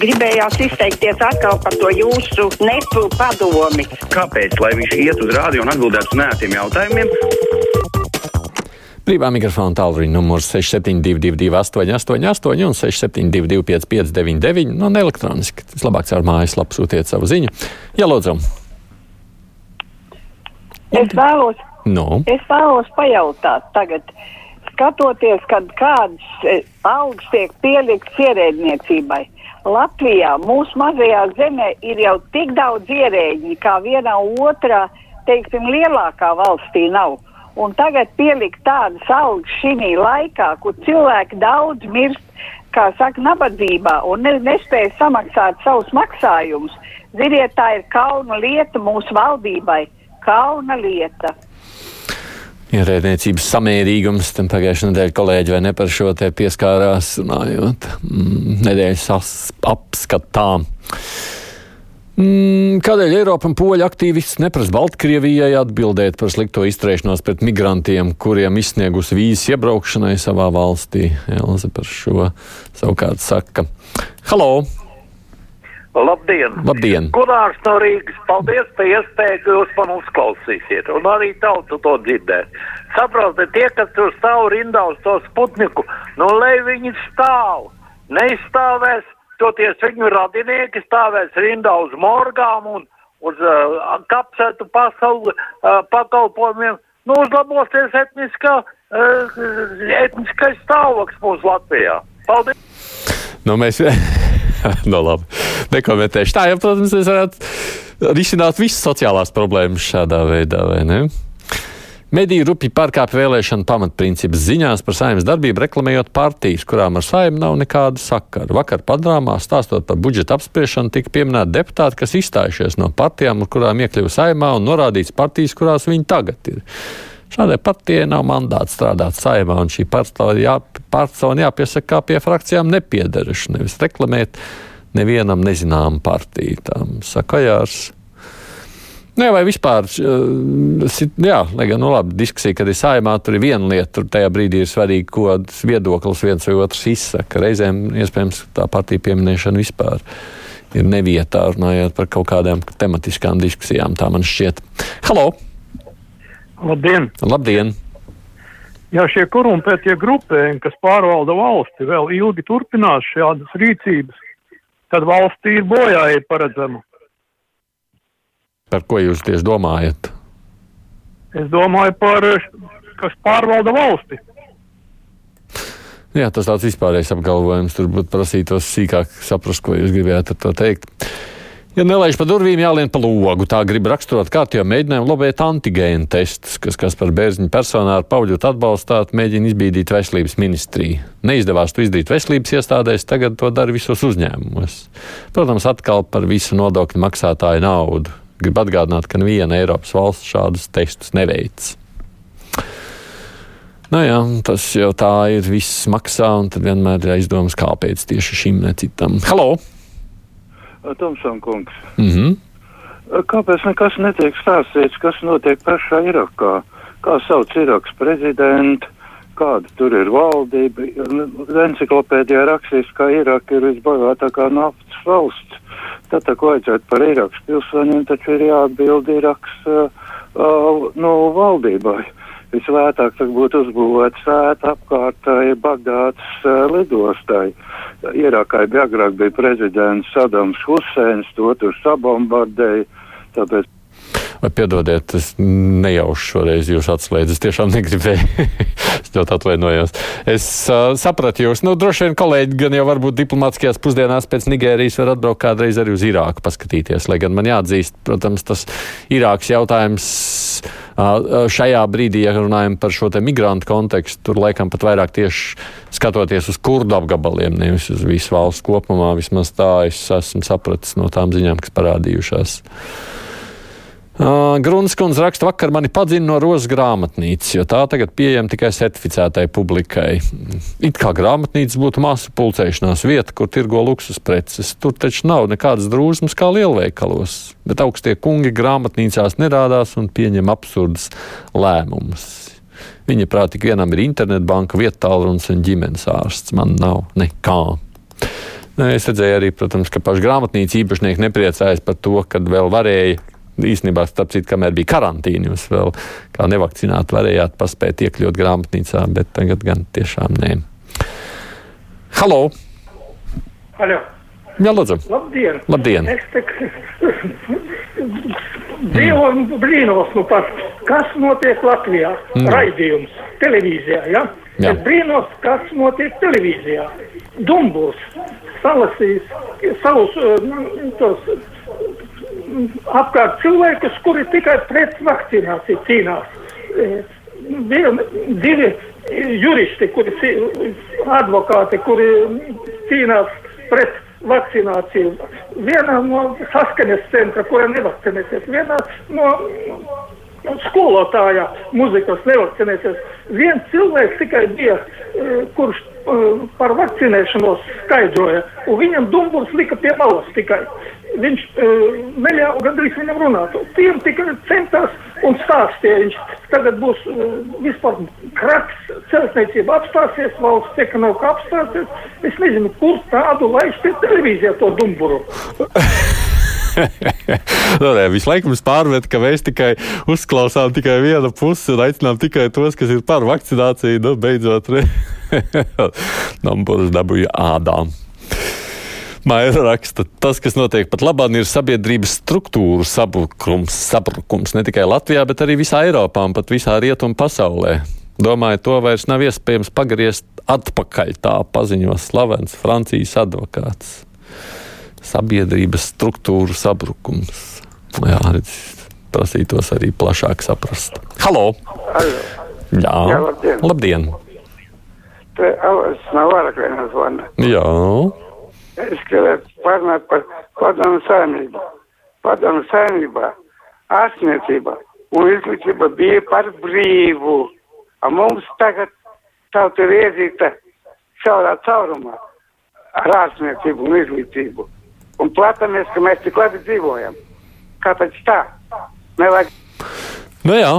gribējās izteikties atkal par to jūsu nepu padomi. Kāpēc? Lai viņš iet uz rādio un atbildētu uz nētiem jautājumiem. Brīvā mikrofona tālruņa numurs 6722, 888, un 672, 559, no elektroniski. Vislabāk caur mājaslapu sūtiet savu ziņu. Jā, lūdzu. Es vēlos, Nu, es vēlos pajautāt tagad, skatoties, kad kādas e, algas tiek pieliktas ierēdniecībai. Latvijā, mūsu mazajā zemē, ir jau tik daudz ierēģi, kā vienā otrā, teiksim, lielākā valstī nav. Un tagad pielikt tādas algas šī laikā, kur cilvēki daudz mirst, kā saka, nabadzībā un ne, nespēja samaksāt savus maksājumus. Ziniet, tā ir kauna lieta mūsu valdībai. Kauna lieta. Ierēdniecības samērīgums, tam pagājušajā nedēļā kolēģi vai ne par šo te pieskārās, runājot mm, nedēļas as- apskatā. Mm, kādēļ Eiropa un Poļa aktīvisti neprasa Baltkrievijai atbildēt par slikto izturēšanos pret migrantiem, kuriem izsniegus vīzes iebraukšanai savā valstī? Elza par šo savukārt saka. Halo! Labdien! Labdien! Gunārs no Rīgas, paldies par iespēju, ka jūs man uzklausīsiet, un arī tautu to dzirdēt. Saprotiet, tie, kas tur stāv rindā uz to sputniku, nu, lai viņi stāv, neizstāvēs, toties viņu radinieki stāvēs rindā uz morgām un uz uh, kapsētu pasauli uh, pakalpojumiem, nu, uzlabosies etniskā, uh, etniskais stāvoklis mūsu Latvijā. Paldies! Nu, mēs no labi. Nekomentēšu. Tā jau, protams, mēs varētu risināt visas sociālās problēmas šādā veidā, vai ne? Mediju rupi pārkāpj vēlēšanu pamatprincipus ziņās par saimnes darbību, reklamējot partijas, kurām ar saimnu nav nekāda sakara. Vakar padrāmā, stāstot par budžeta apspriešanu, tika pieminēti deputāti, kas izstājušies no partijām, ar kurām iekļuva saimā, un norādīts partijas, kurās viņi tagad ir. Šādai partijai nav mandāts strādāt saimā, un šī jā, persona jāpiesaka kā pie frakcijām nepiedaruši, nevis reklamēt nevienam nezināmu partiju. Tam saka Jārs. Nē, vai vispār, sit- jā, lai gan, nu labi, diskusija, kad ir saimā, tur ir viena lieta, tur tajā brīdī ir svarīgi, ko viedoklis viens vai otrs izsaka. Reizēm, iespējams, tā partija pieminēšana vispār ir nevietā, runājot par kaut kādām tematiskām diskusijām, tā man šķiet. Halo! Labdien! Labdien! Ja šie korumpētie grupējumi, kas pārvalda valsti, vēl ilgi turpinās šādas rīcības, tad valstī ir bojāja paredzama. Par ko jūs tieši domājat? Es domāju par, kas pārvalda valsti. Jā, tas tāds vispārējais apgalvojums. Tur būtu prasītos sīkāk saprast, ko jūs gribējāt ar to teikt. Ja nelaiž pa durvīm, jālien pa logu. Tā grib raksturot kārtībā mēģinājumu lobēt antigēnu testus, kas, kas par bērziņu personāru pauļot atbalstāt, mēģina izbīdīt veselības ministriju. Neizdevās to izdarīt veselības iestādēs, tagad to dara visos uzņēmumos. Protams, atkal par visu nodokļu maksātāju naudu. Gribu atgādināt, ka neviena Eiropas valsts šādus testus neveic. Nu jā, tas jau tā ir, viss maksā, un tad vienmēr ir aizdomas, kāpēc tieši šim ne citam. Halo! Tomson kungs, Mhm. kāpēc nekas netiek stāstīts, kas notiek pašā Irakā? Kā sauc Iraks prezidentu, kāda tur ir valdība? Enciklopēdijā rakstīts, ka Iraka ir visbagātākā naftas valsts. Tad tā ko vajadzētu par Irakas pilsoņiem, taču ir jāatbild Iraks uh, uh, no valdībai. Visvētāk tad būtu uzbūvēta sēta apkārt Bagdātas uh, lidostai. Irākai agrāk bija prezidents Sadams Huseins, to tur sabombardēja, tāpēc piedodiet, es nejaušu šoreiz jūs atslēdzu. Es tiešām negribēju. es ļoti atvainojos. Es uh, sapratu jūs. Nu, droši vien kolēģi gan jau varbūt diplomātiskajās pusdienās pēc Nigērijas var atbraukt kādreiz arī uz Irāku paskatīties. Lai gan man jāatzīst, protams, tas Irāks jautājums uh, šajā brīdī, ja runājam par šo te migrantu kontekstu, tur laikam pat vairāk tieši skatoties uz kurdu apgabaliem, nevis uz visu valsts kopumā. Vismaz tā es esmu sapratis no tām ziņām, kas parādījušās. Uh, Grunskundze raksta, vakar mani padzina no rozes grāmatnīcas, jo tā tagad pieejama tikai certificētai publikai. It kā grāmatnīca būtu masu pulcēšanās vieta, kur tirgo luksus preces. Tur taču nav nekādas drūzmas kā lielveikalos, bet augstie kungi grāmatnīcās nerādās un pieņem absurdas lēmumus. Viņa prāt, tik vienam ir internetbanka, vietālrunis un ģimenes ārsts. Man nav nekā. Nu, es redzēju arī, protams, ka paši grāmatnīca īpašnieki nepriecājas par to, ka vēl varēja. Īstenībā, starp citu, kamēr bija karantīna, jūs vēl kā nevakcinēti varējāt paspēt iekļūt grāmatnīcā, bet tagad gan tiešām nē. Halo! Halo. Jā, lūdzu! Labdien! Labdien! Es te dzīvoju brīnos, nu pat, kas notiek Latvijā? Mm. Raidījums televīzijā, ja? Jā. Es brīnos, kas notiek televīzijā. Dumbuls salasīs savus uh, tos mm, apkārt cilvēkus, kuri tikai pret vakcināciju cīnās. Eh, Vien, divi juristi, kuri advokāti, kuri cīnās pret vakcināciju. Viena no saskaņas centra, kura nevakcinēsies, viena no skolotāja muzikas nevakcinēsies. Viens cilvēks tikai bija, eh, kurš eh, par vakcinēšanos skaidroja, un viņam dumbuls lika pie malas tikai. Viņš uh, neļāva gandrīz viņam runāt. Tiem tikai centās un stāstīja. Viņš tagad būs uh, vispār krats, celtniecība apstāsies, valsts ekonomika apstāsies. Es nezinu, kur tādu laist pie televīzijā to dumburu. Nu, nē, visu laiku mums pārmet, ka mēs tikai uzklausām tikai vienu pusi un aicinām tikai tos, kas ir par vakcināciju. Nu, beidzot, Nambūras dabūja ādām. Maija raksta, tas, kas notiek pat labāk, ir sabiedrības struktūru sabrukums, sabrukums ne tikai Latvijā, bet arī visā Eiropā un pat visā rietumu pasaulē. Domāju, to vairs nav iespējams pagriezt atpakaļ, tā paziņo slavens Francijas advokāts. Sabiedrības struktūru sabrukums. Jā, redz, prasītos arī plašāk saprast. Halo! Jā, Jā, labdien. labdien! Te Alas no Varakvenas zvana. Jā, Es gribētu parunāt par padomu saimnību. Padomu saimnībā ārstniecība un izglītība bija par brīvu. A mums tagad tauta ir iezīta šaurā caurumā ar ārstniecību un izglītību. Un platamies, ka mēs tik labi dzīvojam. Kāpēc tā? Nevajag nu jā,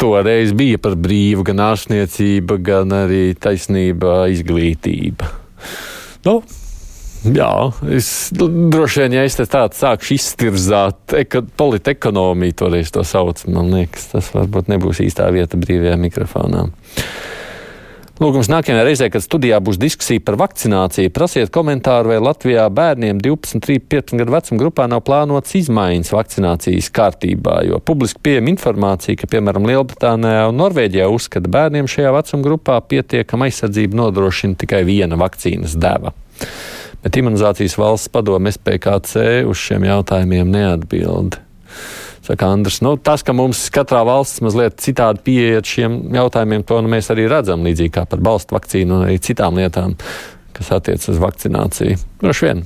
toreiz bija par brīvu gan ārstniecība, gan arī taisnība izglītība. Nu, Jā, es droši vien, ja es tādu sākšu iztirzāt eko, politekonomiju, toreiz to sauc, man liekas, tas varbūt nebūs īstā vieta brīvajā mikrofonā. Lūgums nākamajā reizē, kad studijā būs diskusija par vakcināciju, prasiet komentāru, vai Latvijā bērniem 12, 13, 15 gadu vecuma grupā nav plānotas izmaiņas vakcinācijas kārtībā, jo publiski pieejama informācija, ka, piemēram, Lielbritānijā un Norvēģijā uzskata bērniem šajā vecuma grupā pietiekama aizsardzība nodrošina tikai viena vakcīnas deva. Bet imunizācijas valsts padome SPKC uz šiem jautājumiem neatbild. Saka Andris, nu, tas, ka mums katrā valsts mazliet citādi pieeja šiem jautājumiem, to nu, mēs arī redzam, līdzīgi kā par balstu vakcīnu un arī citām lietām, kas attiecas uz vakcināciju. Droši vien.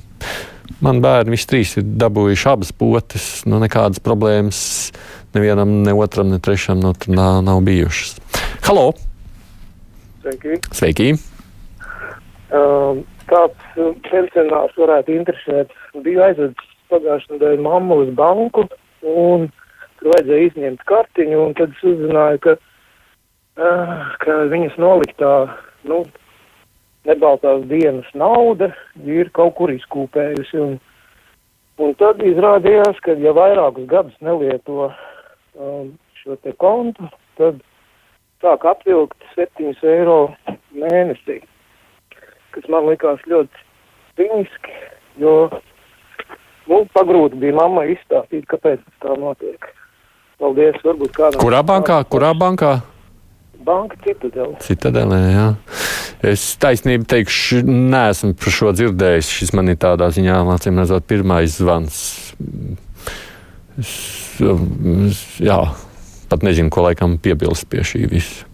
Man bērni visi trīs ir dabūjuši abas potes, nu nekādas problēmas nevienam, ne otram, ne trešam nu, tur nav, nav bijušas. Halo! Sveiki. Sveiki! Um, kāds pensionārs varētu interesēt? Biju aizvedis pagājušajā nedēļā mammu uz banku, un tur vajadzēja izņemt kartiņu, un tad es uzzināju, ka, uh, ka viņas noliktā, nu, nebaltās dienas nauda ir kaut kur izkūpējusi, un, un tad izrādījās, ka ja vairākus gadus nelieto um, šo te kontu, tad sāk apvilkt 7 eiro mēnesī kas man likās ļoti cīniski, jo nu, pagrūti bija mamma izstāstīt, kāpēc tā notiek. Paldies, varbūt kādam. Kurā bankā? Kurā bankā? Banka Citadela. Citadelē, jā. Es taisnību teikšu, neesmu par šo dzirdējis. Šis man ir tādā ziņā, mācīm redzot, pirmais zvans. Es, es, jā, pat nezinu, ko laikam piebilst pie šī visa.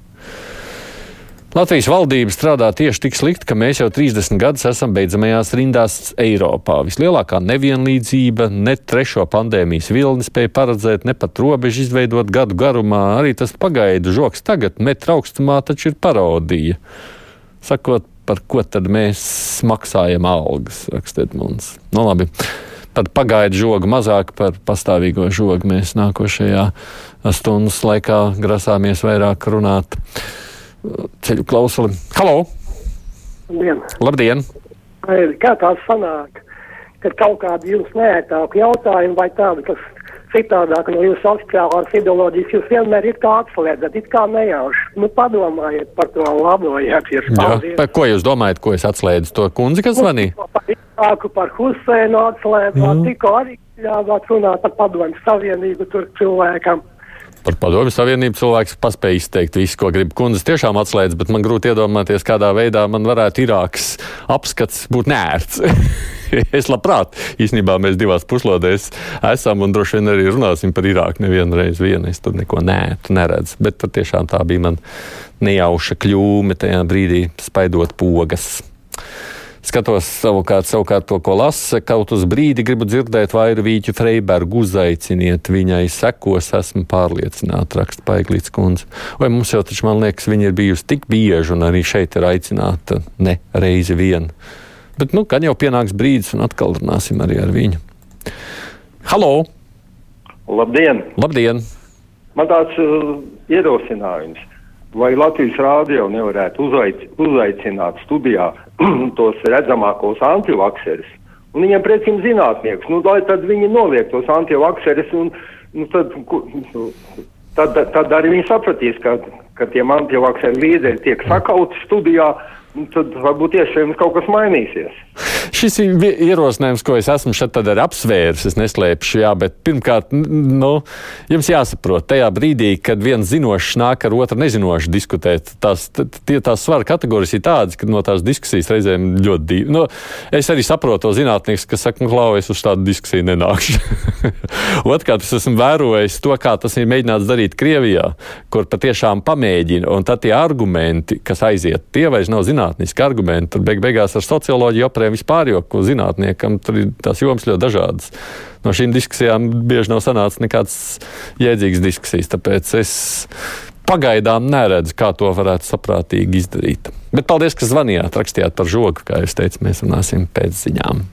Latvijas valdība strādā tieši tik slikti, ka mēs jau 30 gadus esam beidzamajās rindās Eiropā. Vislielākā nevienlīdzība, ne trešo pandēmijas vilni spēja paredzēt, ne pat robežu izveidot gadu garumā. Arī tas pagaidu žoks tagad metra augstumā taču ir parodija. Sakot, par ko tad mēs maksājam algas, rakstiet mums. Nu, labi. Par pagaidu žogu mazāk, par pastāvīgo žogu mēs nākošajā stundas laikā grasāmies vairāk runāt ceļu klausuli. Halo! Labdien! Labdien! Vai kā tā sanāk, kad kaut kādi jums neētāki jautājumi vai tādi, kas citādāk no jūsu oficiālās ideoloģijas, jūs vienmēr ir kā atslēdzat, it kā nejauši. Nu, padomājiet par to labo, ja tieši Jā, par ko jūs domājat, ko es atslēdzu to kundzi, kas zvanīja? Irāku, par Huseinu atslēdzāt, mm. tikko arī ļāvāt runāt par padomju savienību tur cilvēkam. Par padomju savienību cilvēks paspēja izteikt visu, ko grib. Kundzes tiešām atslēdz, bet man grūti iedomāties, kādā veidā man varētu Irākas apskats būt nērts. es labprāt, īstenībā mēs divās puslodēs esam un droši vien arī runāsim par Irāku nevienu reizi. Vien. Es tur neko nērtu neredzu, bet tiešām tā bija man nejauša kļūme tajā brīdī spaidot pogas. Skatos savukārt, savukārt to, ko lasa. Kaut uz brīdi gribu dzirdēt vairu Vīķu Freibergu, uzaiciniet viņai sekos, esmu pārliecināta, raksta Paiglīts kundze. Vai mums jau taču, man liekas, viņa ir bijusi tik bieži un arī šeit ir aicināta ne reizi vien. Bet, nu, kad jau pienāks brīdis un atkal runāsim arī ar viņu. Halo! Labdien! Labdien! Man tāds uh, ierosinājums, vai Latvijas rādio nevarētu uzaic, uzaicināt studijā tos redzamākos antivakserus? Un viņiem precīzi zinātniekus, nu, lai tad viņi noliek tos antivakserus un nu, tad, ku- nu, tad, tad arī viņi sapratīs, ka, ka tiem antivakseru līderi tiek sakauti studijā, nu, tad varbūt iespējams kaut kas mainīsies. Šis ierosinājums, ko es esmu šeit arī apsvērs. Es neslēpšu, jā, bet pirmkārt, nu, jums jāsaprot, tajā brīdī, kad viens zinošs nāk ar otru nezinošu diskutēt, tās, tie tās svara kategorijas ir tādas, ka no tās diskusijas reizēm ļoti divi. Nu, es arī saprotu to zinātnieku, kas saka, nu, klau, es uz tādu diskusiju nenākšu. Otrkārt, es esmu vērojis to, kā tas ir mēģināts darīt Krievijā, kur patiešām pamēģina, un tad tie argumenti, kas aiziet, tie vairs nav zinātniski argumenti. Tur beig beigās ar socioloģiju operē vispār, jo zinātniekam tur ir tās jomas ļoti dažādas. No šīm diskusijām bieži nav sanācis nekāds jēdzīgs diskusijas, tāpēc es pagaidām neredzu, kā to varētu saprātīgi izdarīt. Bet paldies, ka zvanījāt, rakstījāt par žogu, kā jūs teicāt, mēs runāsim pēc ziņām.